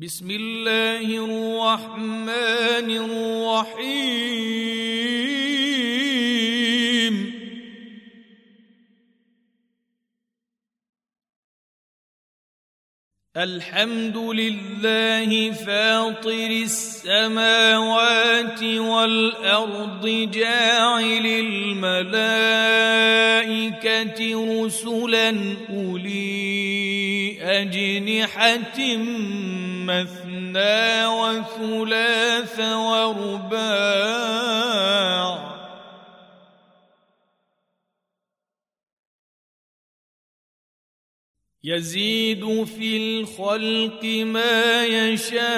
بسم الله الرحمن الرحيم. الحمد لله فاطر السماوات والأرض جاعل الملائكة رسلا أولي أجنحة مثنى وثلاث ورباع. يزيد في الخلق ما يشاء.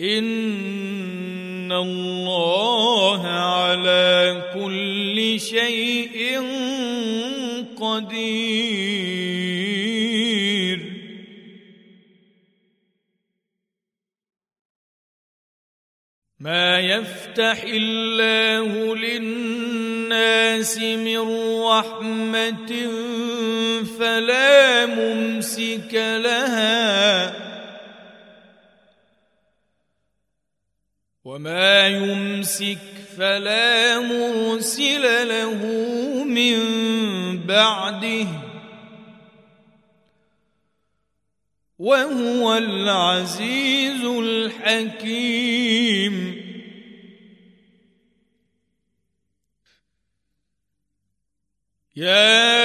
إن الله كل شيء قدير. ما يفتح الله للناس من رحمة فلا ممسك لها. وما يمسك فلا مرسل له من بعده. وهو العزيز الحكيم. يا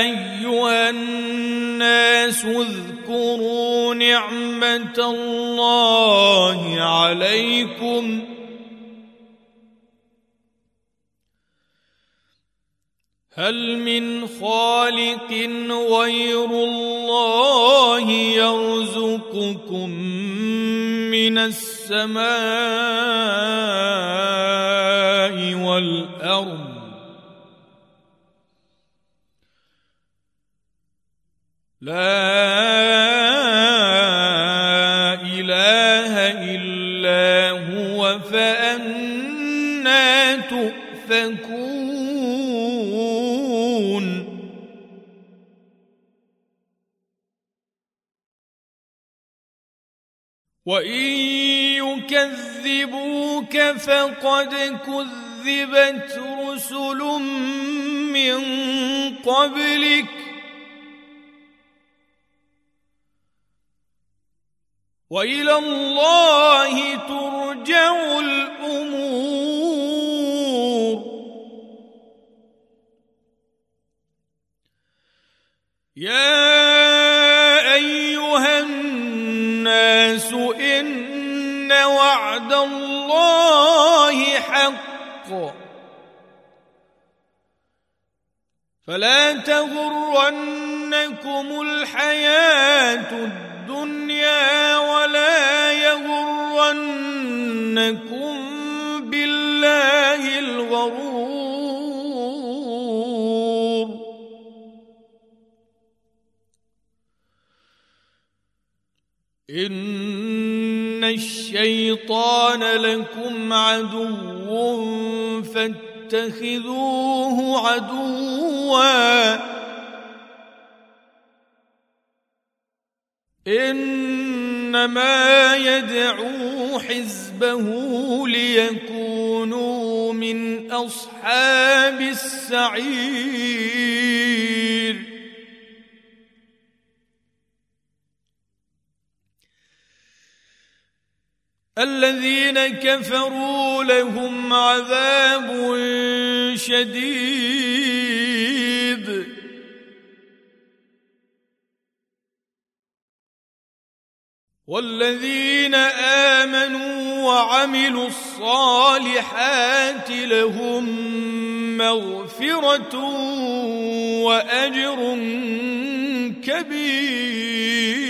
أيها الناس اذكروا نعمة الله عليكم. هل من خالق غير الله يرزقكم من السماء والأرض؟ لا إله إلا هو فأنا تؤفكون. وان يكذبوك فقد كذبت رسل من قبلك والى الله ترجع الأمور يا ان وعد الله حق. فلا تغرنكم الحياة الدنيا ولا يغرنكم بالله الغرور. ان الشيطان لكم عدو فاتخذوه عدوا. إنما يدعو حزبه ليكونوا من أصحاب السعير. الذين كفروا لهم عذاب شديد. والذين آمنوا وعملوا الصالحات لهم مغفرة وأجر كبير.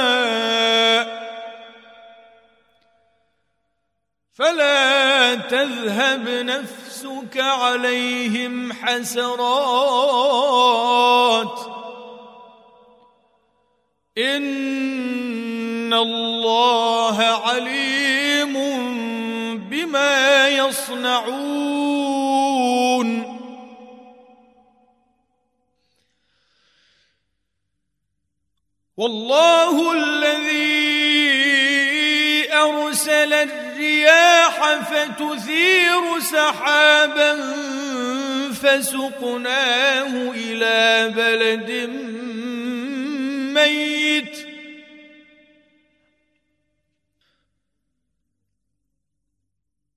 فلا تذهب نفسك عليهم حسرات. إن الله عليم بما يصنعون. والله الذي أرسل الرياح فتثير سحابا فسقناه إلى بلد ميت.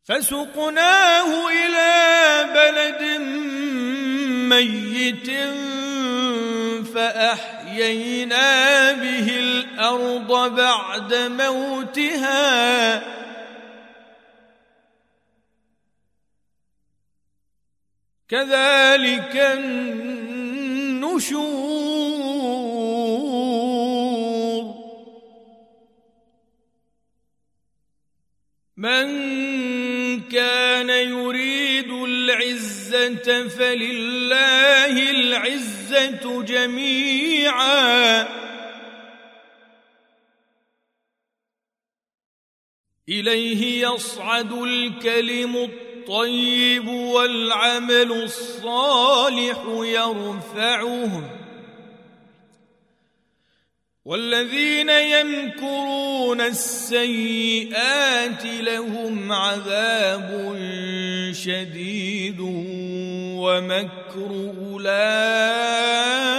فسقناه إلى بلد ميت فأحيينا به الأرض بعد موتها. كذلك النشور. من كان يريد العزة فلله العزة جميعا. إليه يصعد الكلم الطيب والعمل الصالح يرفعه. والذين يمكرون السيئات لهم عذاب شديد ومكر أولئك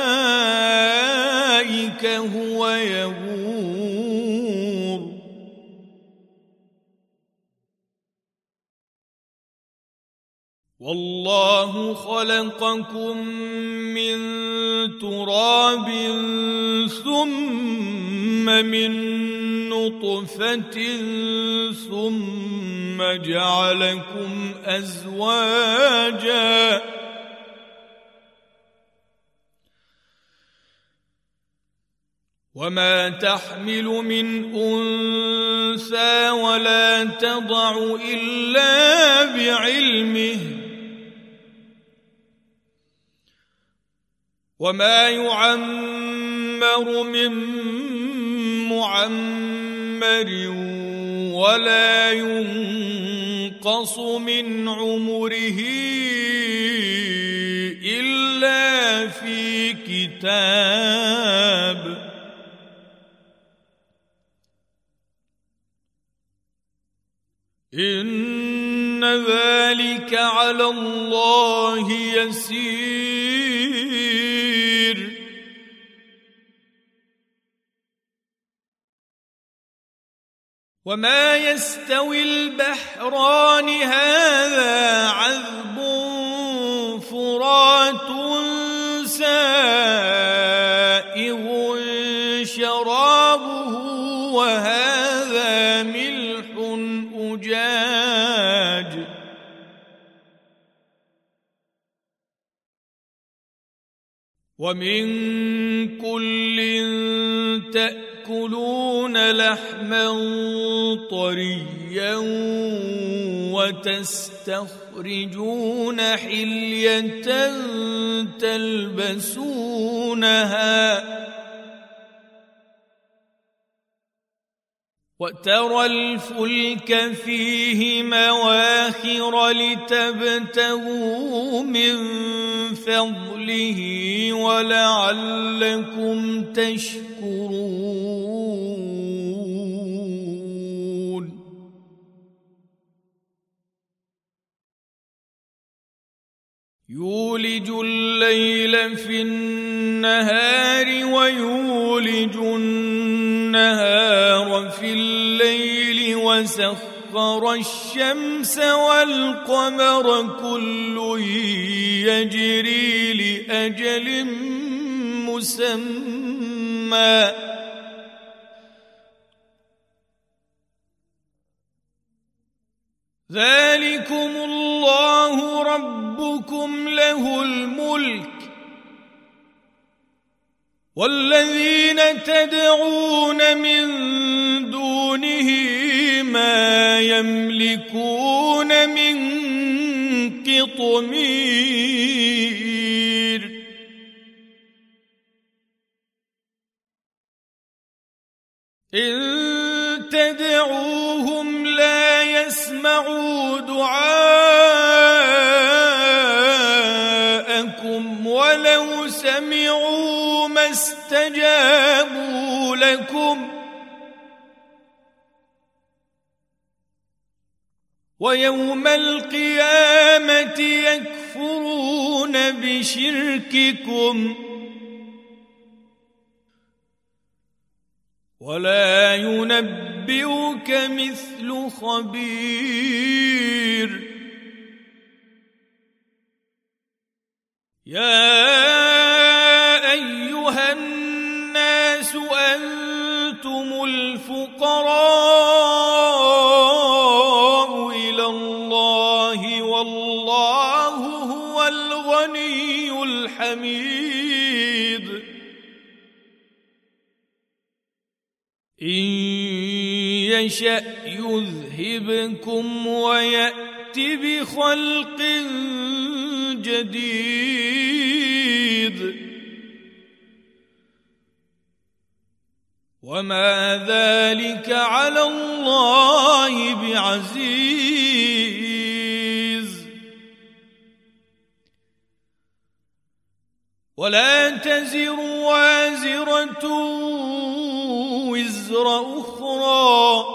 والله خلقكم من تراب ثم من نطفة ثم جعلكم أزواجا وما تحمل من أنثى ولا تضع إلا بعلمه وما يعمر من معمر ولا ينقص من عمره إلا في كتاب. إن ذلك على الله يسير. وما يستوي البحران هذا عذب فرات سائغ شرابه وهذا ملح أجاج ومن طريا وتستخرجون حلية تلبسونها وترى الفلك فيه مواخر لتبتغوا من فضله ولعلكم تشكرون يولج الليل في النهار ويولج النهار في الليل وسخر الشمس والقمر كل يجري لأجل مسمى. ذلكم الله ربكم له الملك والذين تدعون من دونه ما يملكون من قطمير. إن تدعوهم لا يسمعوا دعاءهم ولو سمعوا ما استجابوا لكم. ويوم القيامة يكفرون بشرككم. ولا ينبئك مثل خبير. يا أيها الناس أنتم الفقراء إلى الله والله هو الغني الحميد. إن يشأ يذهبكم ويات بخلق جديد. وما ذلك على الله بعزيز. ولا تزر وازرة وزر أخرى.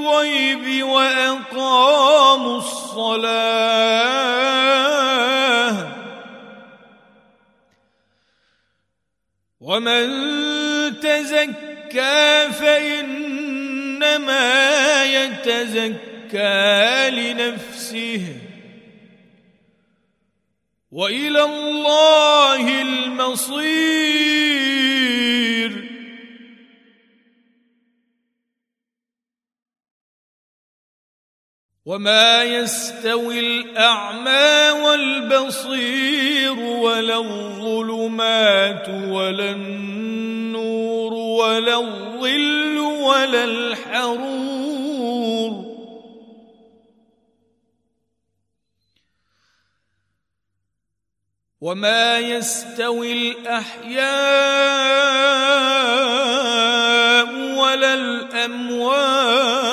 بالغيب وأقاموا الصلاة. ومن تزكى فإنما يتزكى لنفسه. وإلى الله المصير. وما يستوي الأعمى والبصير ولا الظلمات ولا النور ولا الظل ولا الحرور. وما يستوي الأحياء ولا الأموات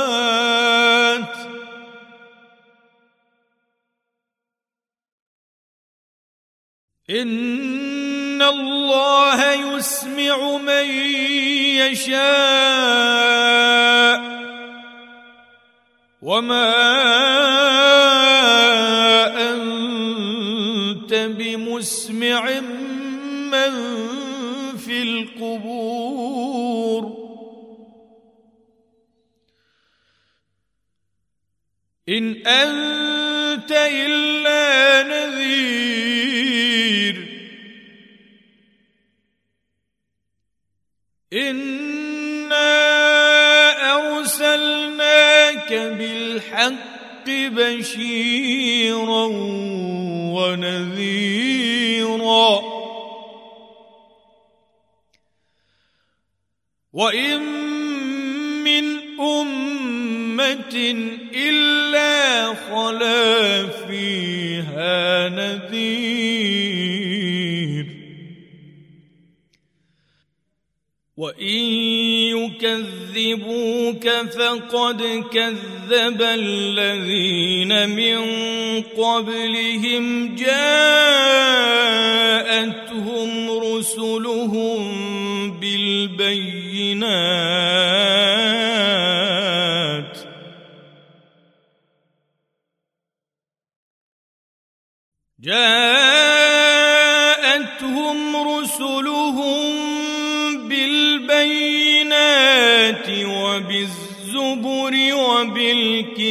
ان الله يسمع من يشاء وما انت بمسمع من في القبور ان انت الا نذير انا ارسلناك بالحق بشيرا ونذيرا وان من امه الا خلا فيها نذير وان يكذبوك فقد كذب الذين من قبلهم جاءتهم رسلهم بالبينات جاءتهم رسلهم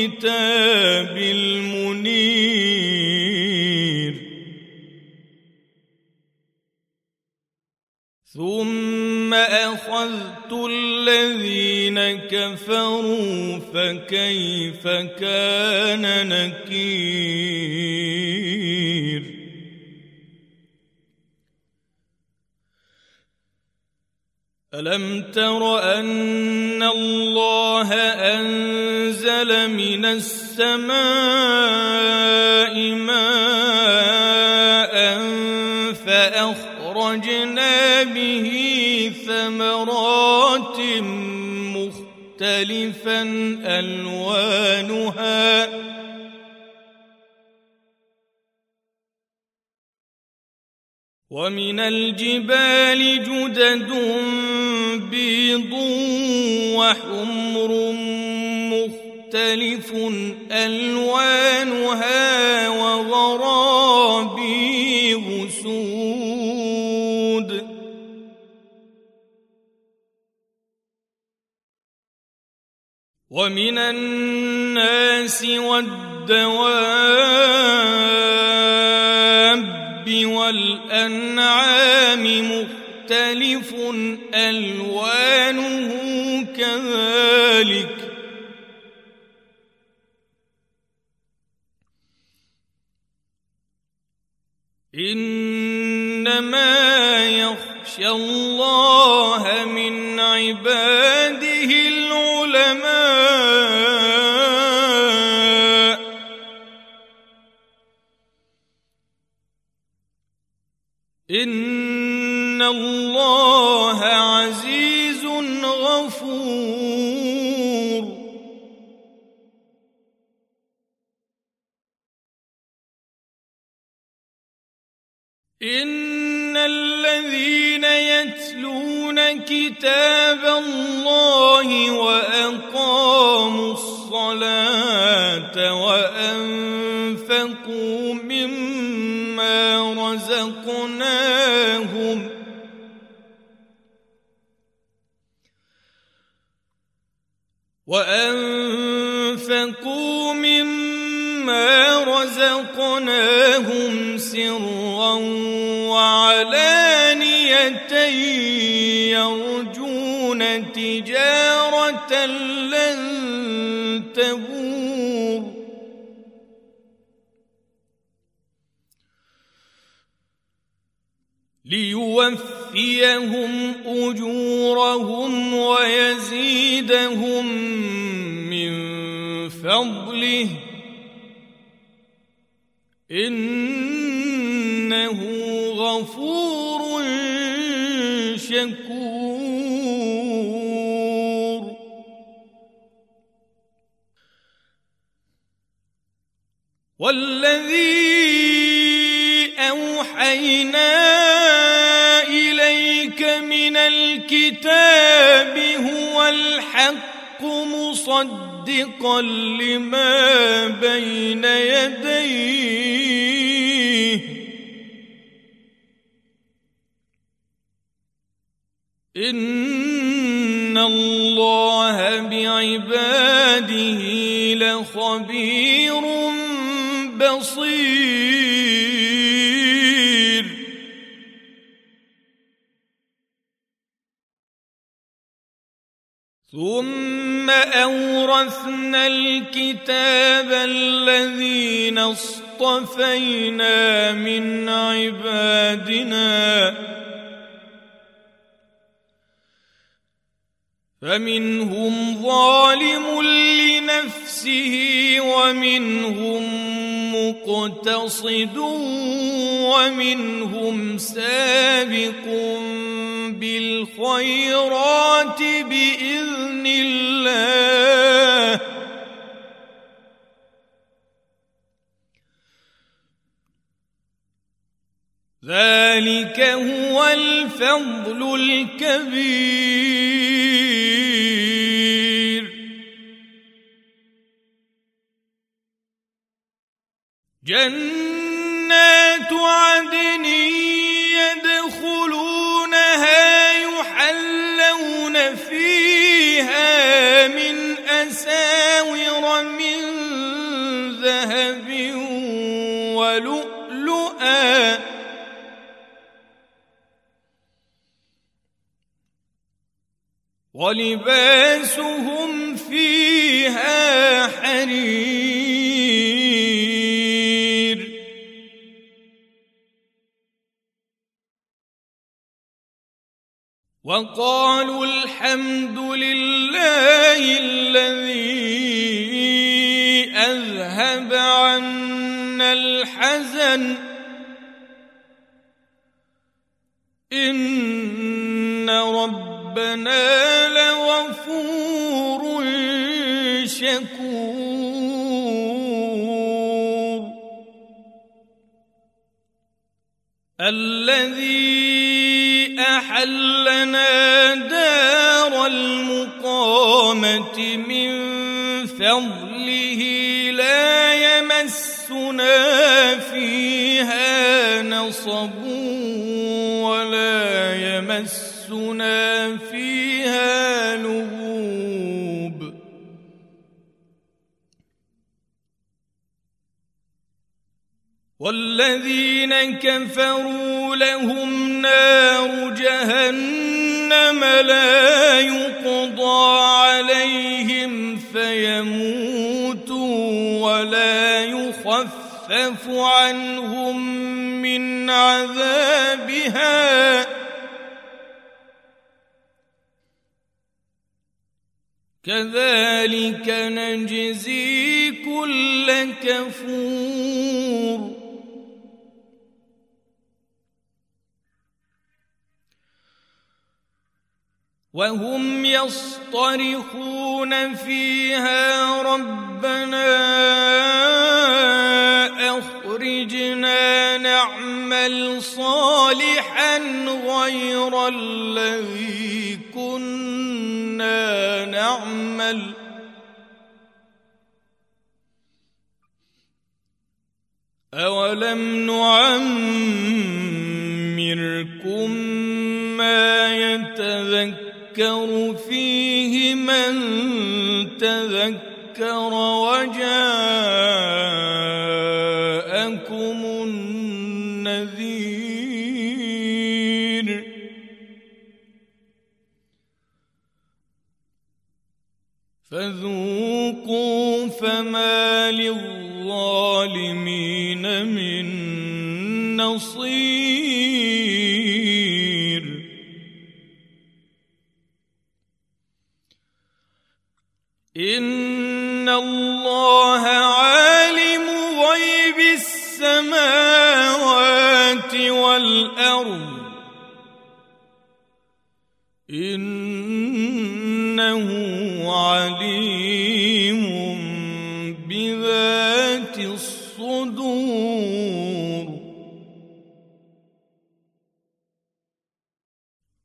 والكتاب المنير. ثم أخذت الذين كفروا فكيف كان نكير. ألم تر أن الله أنزل من السماء ماء فأخرجنا به ثمرات مختلفا ألوانها. ومن الجبال جدد بيض وحمر مختلف ألوانها وغرابي سود. ومن الناس والدواب والأنعام مختلف ألوانه كذلك. إنما يخشى الله من عباده العلماء. إن الله كتاب الله وأقاموا الصلاة وأنفقوا مما رزقناهم. وأنفقوا مما رزقناهم سرا وعلانية يرجون تجارة لن تبور. ليوفيهم أجورهم ويزيدهم من فضله. إنه غفور شكور. والذي أوحينا إليك من الكتاب هو الحق مصدقا لما بين يديه ان الله بعباده لخبير بصير ثم أورثنا الكتاب الذين اصطفينا من عبادنا. فمنهم ظالم لنفسه ومنهم مقتصد ومنهم سابق بالخيرات بإذن الله. ذلك هو الفضل الكبير. جنات فيها من أساور من ذهب ولؤلؤا. ولباسهم فيها حرير. وقالوا الحمد لله الذي أذهب عنا الحزن. إن ربنا لغفور شكور. الذي أحلنا المقامه من فضله لا يمسنا فيها نصب ولا يمسنا فيها لغوب. والذين كفروا لهم نار جهنم لا يقضى يخفف عنهم من عذابها. كذلك نجزي كل كفور. وهم يصطرخون فيها ربنا. اخرجنا نعمل صالحا غير الذي كنا نعمل. اولم نعمركم ما يتذكر فيه من تذكر وجاءكم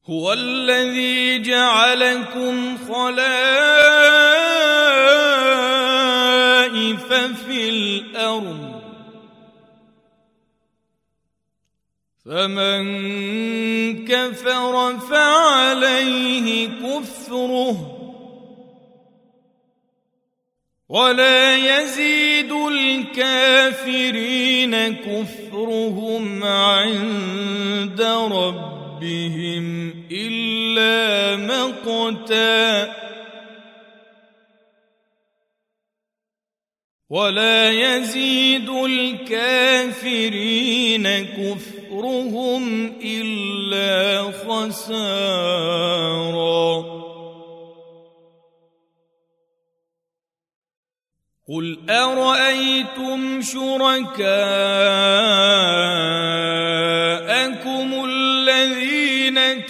هو الذي جعلكم خلائق في الأرض. فمن كفر فعليه كفره. ولا يزيد الكافرين كفرهم عند ربهم إلا مقتاً ولا يزيد الكافرين كفرهم إلا خسارا. قل أرأيتم شركاءكم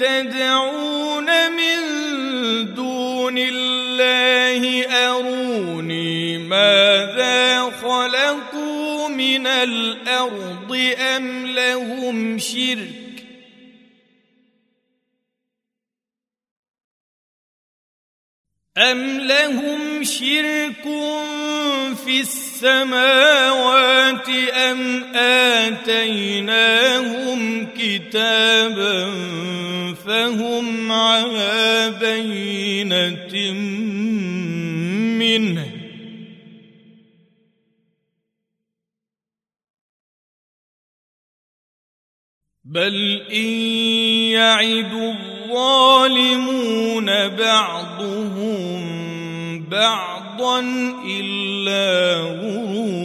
تدعون من دون الله أروني ماذا خلقوا من الأرض أم لهم شرك أم لهم شرك في السماوات أم آتيناهم كتابا فهم على بينة منه. بل إن يعد الظالمون بعضهم بعضا إلا غرورا.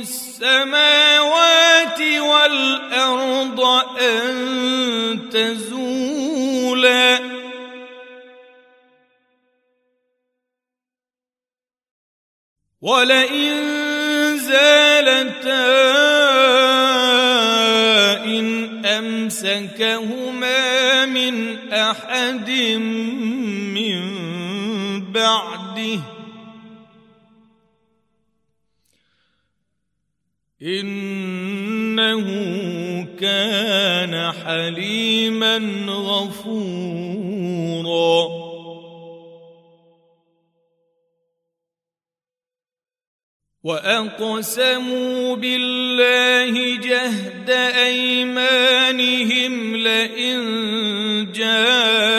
السماوات والأرض أن تزولا. ولئن زالتا إن أمسكهما من أحد من بعده إنه كان حليما غفورا. وأقسموا بالله جهد أيمانهم لئن جاءهم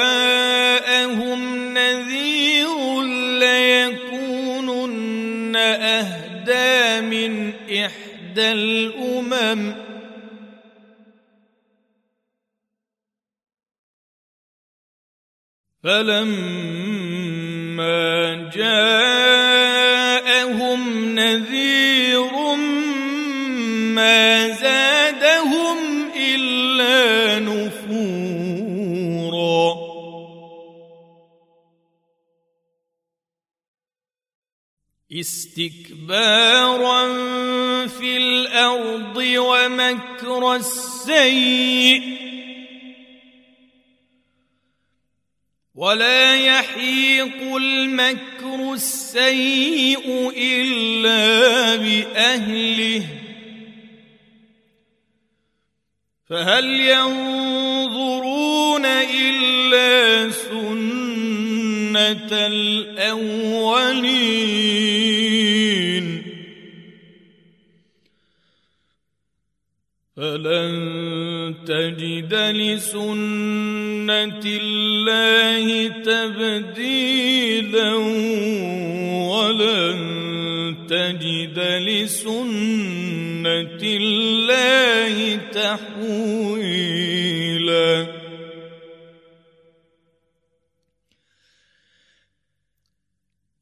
الأمم. فلما جاءهم نذير ما استكبارا في الأرض ومكر السيئ ولا يحيق المكر السيء إلا بأهله فهل ينظرون إلا سنة الأولين فلن تجد لسنة الله تبديلا ولن تجد لسنة الله تحويلا.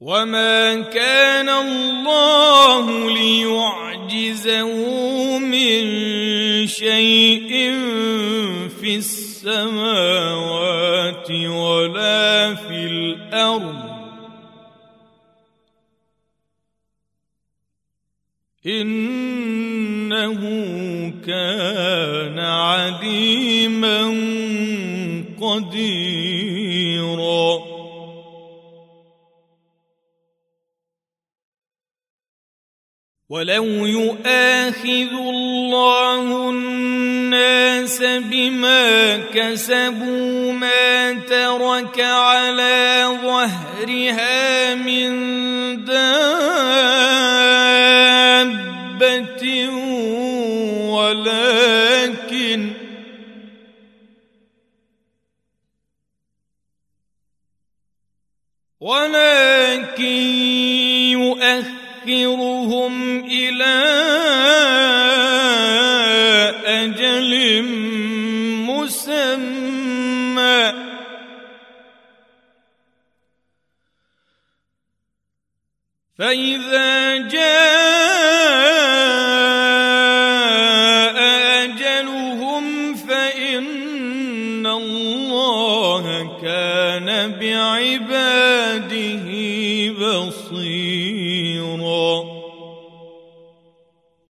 وما كان الله ليعجزه من شيء في السماوات ولا في الأرض انه كان عليما قديرا ولو يؤاخذ الله الناس بما كسبوا ما ترك على ظهرها من دابة ولكن ولكن أجل مسمى. فإذا جاء